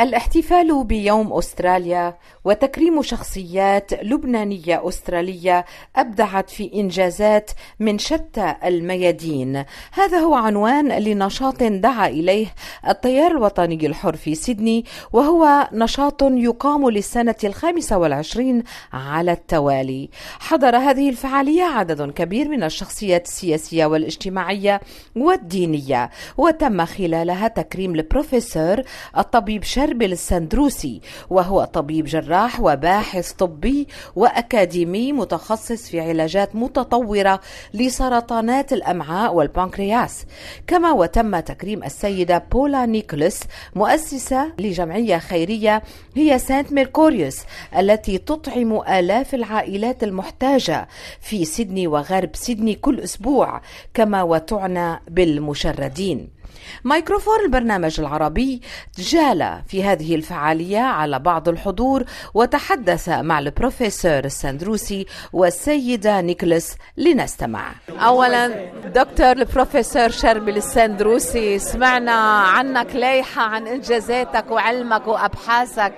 الاحتفال بيوم أستراليا وتكريم شخصيات لبنانية أسترالية أبدعت في إنجازات من شتى الميادين. هذا هو عنوان لنشاط دعا إليه التيار الوطني الحر في سيدني وهو نشاط يقام للسنة الخامسة والعشرين على التوالي. حضر هذه الفعالية عدد كبير من الشخصيات السياسية والاجتماعية والدينية وتم خلالها تكريم البروفيسور الطبيب شربل السندروسي وهو طبيب جراح وباحث طبي وأكاديمي متخصص في علاجات متطورة لسرطانات الأمعاء والبنكرياس. كما وتم تكريم السيدة بولا نيكولس مؤسسة لجمعية خيرية هي سانت ميركوريوس التي تطعم آلاف العائلات المحتاجة في سيدني وغرب سيدني كل أسبوع كما وتعنى بالمشردين. ميكروفون البرنامج العربي جال في هذه الفعالية على بعض الحضور وتحدث مع البروفيسور السندروسي والسيدة نيكلس لنستمع. أولا دكتور البروفيسور شربل السندروسي سمعنا عنك لايحة عن إنجازاتك وعلمك وأبحاثك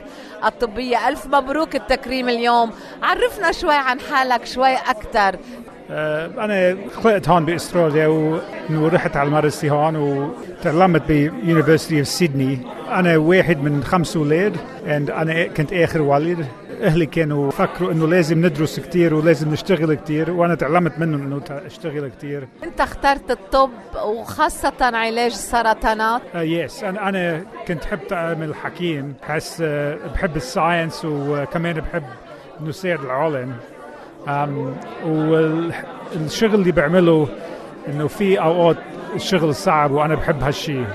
الطبية. ألف مبروك التكريم اليوم. عرفنا شوي عن حالك شوي أكثر. أنا خلقت هون بأستراليا ورحت على المدرسة هون وتعلمت ب University of Sydney. أنا واحد من خمس أولاد أنا كنت آخر ولد أهلي كانوا فكروا إنه لازم ندرس كتير ولازم نشتغل كتير وأنا تعلمت منهم إنه أشتغل كتير. أنت اخترت الطب وخاصة علاج السرطانات آه yes أنا أنا كنت حب أعمل حكيم حس آه بحب ال science وكمان بحب إنه ساعد العالم والشغل اللي بعمله إنه في أوقات الشغل صعب وأنا بحب هالشيء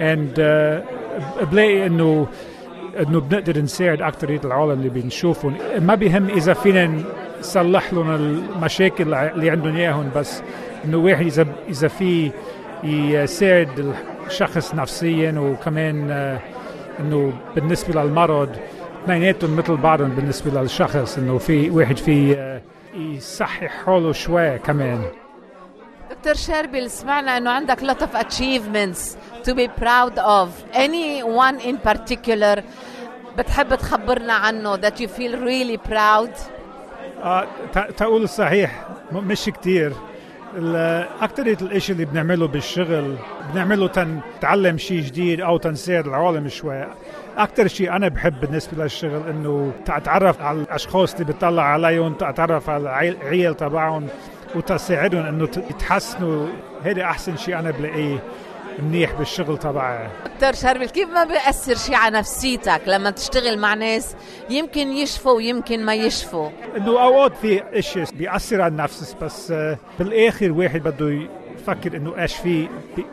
and uh, بلاقي إنه إنه بنقدر نساعد اكثريه العالم اللي بنشوفهم. ما بيهم إذا فينا نصلح لهم المشاكل اللي عندهم إياهم بس إنه واحد إذا إذا في يساعد الشخص نفسيا وكمان uh, إنه بالنسبة للمرض اثنيناتهم مثل بعضهم بالنسبة للشخص إنه في واحد في آه، يصحح حاله شوي كمان. دكتور شربل سمعنا إنه عندك lot of achievements to be proud of. Any one in particular بتحب تخبرنا عنه that you feel really proud? آه تقول الصحيح مش كتير. أكثر الإشي اللي بنعمله بالشغل بنعمله تنتعلم شيء جديد أو تنساعد العالم شوي. أكثر شيء أنا بحب بالنسبة للشغل إنه اتعرف على الأشخاص اللي بتطلع عليهم اتعرف على العيال تبعهم وتساعدهم إنه يتحسنوا. هذا أحسن شيء أنا بلاقيه. منيح بالشغل تبعي دكتور شربل كيف ما بيأثر شيء على نفسيتك لما تشتغل مع ناس يمكن يشفوا ويمكن ما يشفوا؟ إنه أوقات في اشياء بيأثر على النفس بس آه، بالآخر واحد بده يفكر إنه إيش في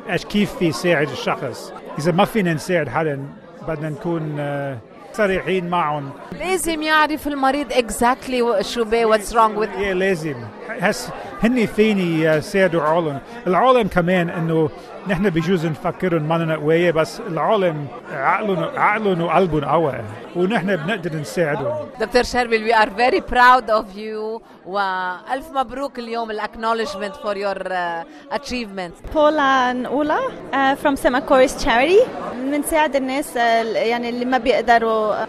إيش كيف في يساعد الشخص. إذا ما فينا نساعد حدا بدنا نكون آه، صريحين معهم. لازم يعرف المريض exactly شو بي what's wrong with لازم. هس هن فيني يساعدوا عالم العالم كمان إنه نحن بجوز نفكرهم مننا قوية بس العالم عقلهم عقلهم وقلبهم قوي ونحن بنقدر نساعدهم دكتور شربل we are very proud of you والف مبروك اليوم الاكنولجمنت for your uh, achievement بولا نقولا uh, from Semacoris charity بنساعد الناس uh, يعني اللي ما بيقدروا uh,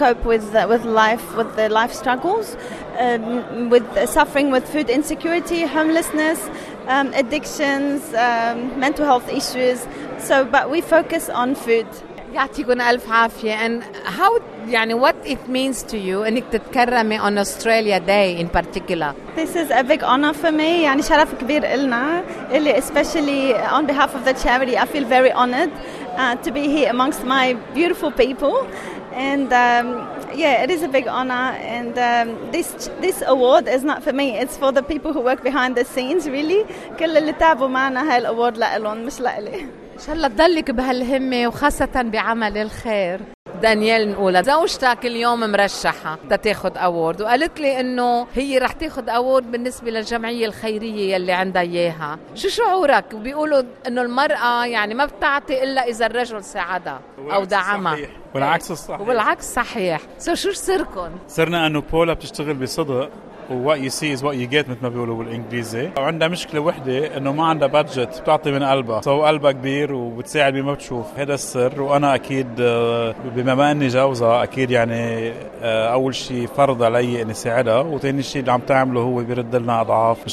cope with uh, with life with the life struggles um, with suffering with food insecurity homelessness um, addictions, um, mental health issues. So, but we focus on food. يعطيكم ألف عافية and how يعني what it means to you إنك تتكرمي on Australia Day in particular This is a big honor for me يعني شرف كبير إلنا إلي especially on behalf of the charity I feel very honored uh, to be here amongst my beautiful people And um, yeah, it is a big honor. And um, this this award is not for me; it's for the people who work behind the scenes. Really, كل اللي تعبوا معنا هاي ال award لإلهم مش لإلي. إن شاء الله تضلك بهالهمة وخاصة بعمل الخير. دانيال نقولها. زوجتك اليوم مرشحة تاخذ award وقالت لي إنه هي رح تاخذ award بالنسبة للجمعية الخيرية يلي عندها إياها. شو شعورك؟ بيقولوا إنه المرأة يعني ما بتعطي إلا إذا الرجل ساعدها أو دعمها. صحيح. والعكس الصحيح والعكس صحيح. so شو سركم صرنا أنه بولا بتشتغل بصدق. و what you see is what you get مثل ما بيقولوا بالإنجليزي. وعندها مشكلة وحدة إنه ما عندها budget بتعطي من قلبها so قلبها كبير وبتساعد بما بتشوف. هذا السر. وأنا أكيد آه، بما إني جوزها أكيد يعني آه، أول شيء فرض علي إني ساعدها. وثاني شيء اللي عم تعمله هو بيرد لنا أضعاف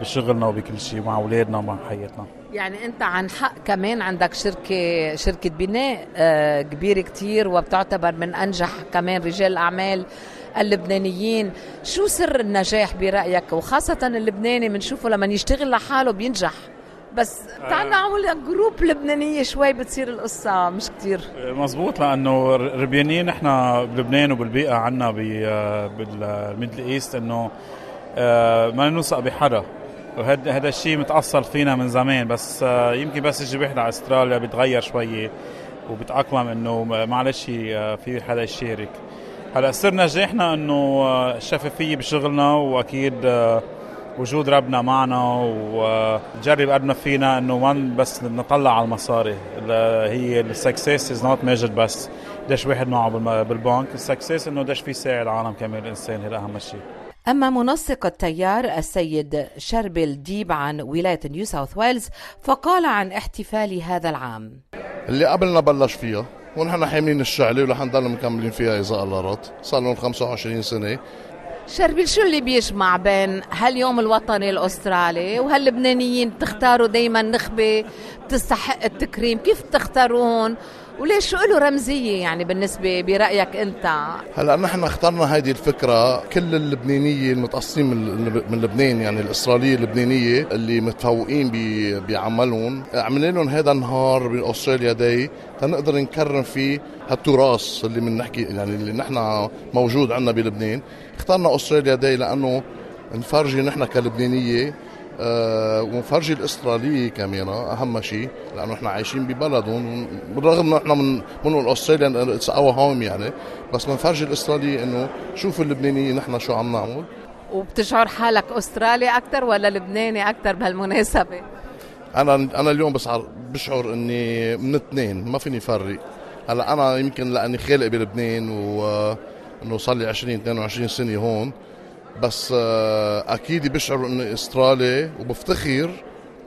بشغلنا وبكل شيء مع أولادنا ومع حياتنا. يعني أنت عن حق كمان عندك شركة شركة بناء آه، كبيرة كتير وبتعتبر من أنجح كمان رجال الاعمال اللبنانيين. شو سر النجاح برأيك؟ وخاصة اللبناني بنشوفه لما يشتغل لحاله بينجح. بس تعال نعمل group لبنانية شوي بتصير القصة مش كتير. مزبوط لأنه ربيانين نحن بلبنان وبالبيئة عنا بال Middle East إنه آه، ما نوثق بحدا وهذا هذا الشيء متأصل فينا من زمان بس آه، يمكن بس يجي واحد على أستراليا بيتغير شوي وبتأقلم إنه معلش آه، في حدا يشارك هلا سر نجاحنا إنه الشفافية بشغلنا وأكيد وجود ربنا معنا ونجرب قد ما فينا إنه ما بس نطلع على المصاري. هي ال success is not measured بس قديش واحد معه بالبنك. ال success إنه قديش في يساعد العالم كمان الإنسان هذا أهم شيء. أما منسق التيار السيد شربل ديب عن ولاية نيو ساوث ويلز فقال عن احتفال هذا العام. اللي قبلنا بلش فيها ونحن حاملين الشعلة ورح نضل مكملين فيها إذا الله رد. صار لهم 25 سنة. شربيل شو اللي بيجمع بين هاليوم الوطني الأسترالي وهاللبنانيين بتختاروا دائما نخبة بتستحق التكريم؟ كيف بتختاروهم وليش شو له رمزية يعني بالنسبة برأيك أنت؟ هلا نحن اخترنا هذه الفكرة كل اللبنانية المتقصين من لبنان يعني الإسرائيلية اللبنانية اللي متفوقين بعملهم عملنا لهم هذا النهار ب Australia Day تنقدر نكرم فيه هالتراث اللي بنحكي يعني اللي نحن موجود عندنا بلبنان اخترنا Australia Day لأنه نفرجي نحن كلبنانية أه ونفرجي الاستراليه كمان أهم شيء لأنه إحنا عايشين ببلدهم بالرغم إنه إحنا من من استراليا it's our home يعني بس بنفرجي الاستراليه إنه شوفوا اللبنانيين نحن شو عم نعمل. وبتشعر حالك أسترالي أكثر ولا لبناني أكثر بهالمناسبة؟ أنا أنا اليوم بشعر بشعر إني من اثنين ما فيني فرق. هلأ أنا يمكن لأني خالق بلبنان وانه صار لي 20 22 سنة هون. بس آه، أكيد بيشعروا إنه إسترالي وبفتخر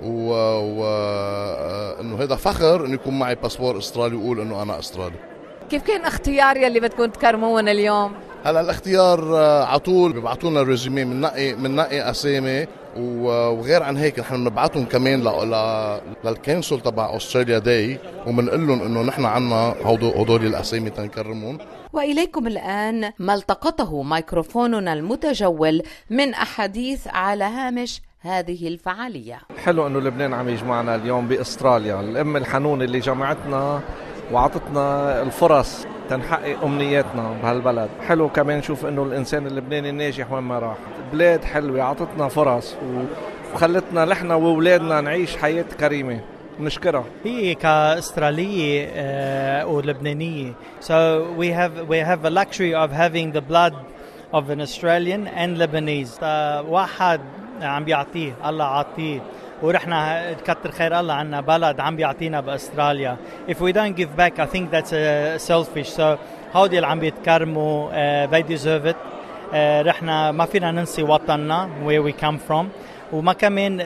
و, و... آه، إنه هذا فخر إنه يكون معي باسبور إسترالي وأقول إنه أنا إسترالي كيف كان اختيار يلي بدكم تكرمون اليوم؟ هلا الاختيار آه، على طول بيبعثوا لنا résumé بننقي بننقي أسامي وغير عن هيك نحن بنبعثهم كمان لل council تبع Australia Day وبنقول لهم إنه نحن عنا هدول الأسامي تنكرمهم وإليكم الآن ما التقطه ميكروفوننا المتجول من أحاديث على هامش هذه الفعالية. حلو إنه لبنان عم يجمعنا اليوم بأستراليا، الأم الحنون اللي جمعتنا وعطتنا الفرص تنحقق أمنياتنا بهالبلد. حلو كمان نشوف إنه الإنسان اللبناني ناجح وين ما راح. بلاد حلوة عطتنا فرص وخلتنا نحن وأولادنا نعيش حياة كريمة. نشكرها هي كأسترالية uh, ولبنانية. So we have we have a luxury of having the blood of an Australian and Lebanese. واحد عم بيعطيه الله عاطيه ورحنا كتر خير الله عنا بلد عم بيعطينا باستراليا if we don't give back I think that's uh, selfish so هودي اللي عم بيتكرموا uh, they deserve it uh, رحنا ما فينا ننسي وطننا where we come from وما كمان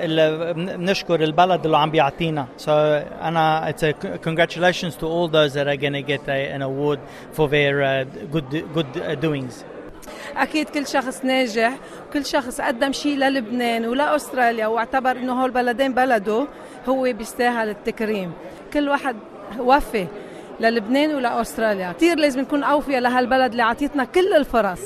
بنشكر البلد اللي عم بيعطينا so انا it's a congratulations to all those that are going to get a, an award for their uh, good good doings أكيد كل شخص ناجح كل شخص قدم شيء للبنان ولا أستراليا واعتبر إنه هول البلدين بلده هو بيستاهل التكريم. كل واحد وفي للبنان ولاستراليا كثير لازم نكون أوفياء لهالبلد اللي عطيتنا كل الفرص.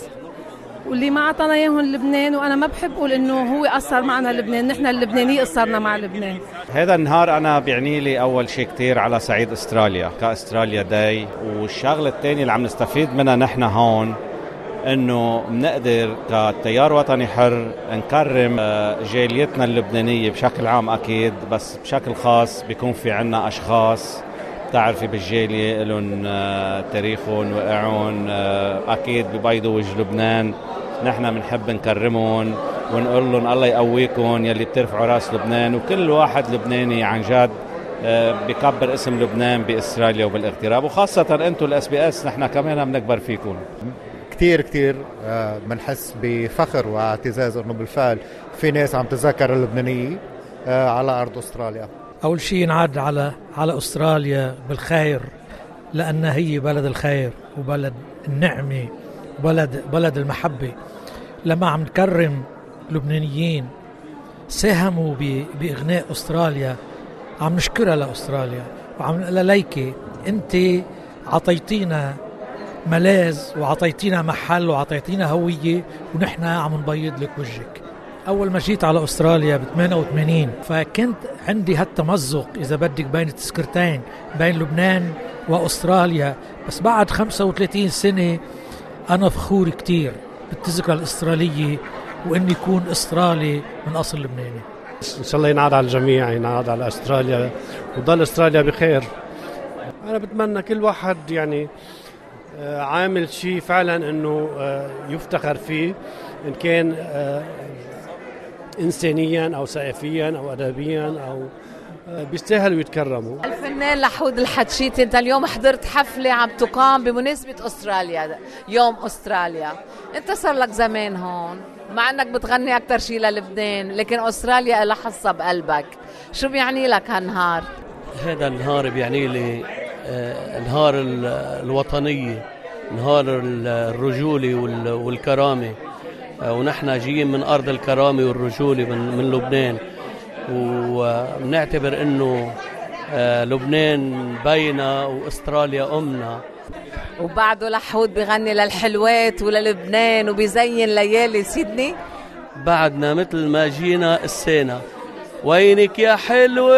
واللي ما اعطانا إياهم لبنان وأنا ما بحب أقول إنه هو قصر معنا لبنان نحن اللبنانيه قصرنا مع لبنان. هذا النهار أنا بيعني لي أول شيء كثير على صعيد أستراليا كأستراليا داي. والشغلة الثانية اللي عم نستفيد منها نحن هون إنه بنقدر كتيار وطني حر نكرم آه، جاليتنا اللبنانية بشكل عام أكيد بس بشكل خاص بيكون في عنا أشخاص بتعرفي بالجالية لهم آه، تاريخهم وقعهم آه، أكيد ببيضوا وجه لبنان. نحن بنحب نكرمهم ونقول لهم الله يقويكم يلي بترفعوا رأس لبنان وكل واحد لبناني عن جد بكبر اسم لبنان باستراليا وبالاغتراب وخاصة أنتم ال SBS نحن كمان بنكبر فيكم. كثير كثير بنحس بفخر واعتزاز إنه بالفعل في ناس عم تذكر اللبنانية على أرض أستراليا. أول شيء نعد على على أستراليا بالخير لأن هي بلد الخير وبلد النعمة بلد بلد المحبة. لما عم نكرم لبنانيين ساهموا بإغناء أستراليا عم نشكرها لأستراليا. وعم نقول ليكي انت عطيتينا ملاذ وعطيتينا محل وعطيتينا هوية ونحن عم نبيض لك وجهك. أول ما جيت على أستراليا ب 88 فكنت عندي هالتمزق إذا بدك بين التذكرتين بين لبنان وأستراليا. بس بعد 35 سنة أنا فخور كثير بالتذكرة الأسترالية وإني يكون أسترالي من أصل لبناني. إن شاء الله ينعاد على الجميع ينعاد على أستراليا وضل أستراليا بخير. أنا بتمنى كل واحد يعني عامل شيء فعلا إنه آه، يفتخر فيه إن كان آه، انسانيا أو ثقافيا أو ادبيا أو بيستاهلوا يتكرموا. الفنان لحود الحتشيتي أنت اليوم حضرت حفلة عم تقام بمناسبة أستراليا يوم أستراليا. أنت صار لك زمان هون مع إنك بتغني أكثر شيء للبنان لكن أستراليا لها حصة بقلبك. شو بيعني لك هالنهار؟ هذا النهار بيعني لي آه، نهار الوطنيه نهار الرجوله والكرامة. آه، ونحن جايين من أرض الكرامة والرجوله من, من لبنان. وبنعتبر إنه آه، لبنان بينا وأستراليا امنا وبعده لحود بغني للحلوات وللبنان وبيزين ليالي سيدني. بعدنا مثل ما جينا السينا وينك يا حلوة؟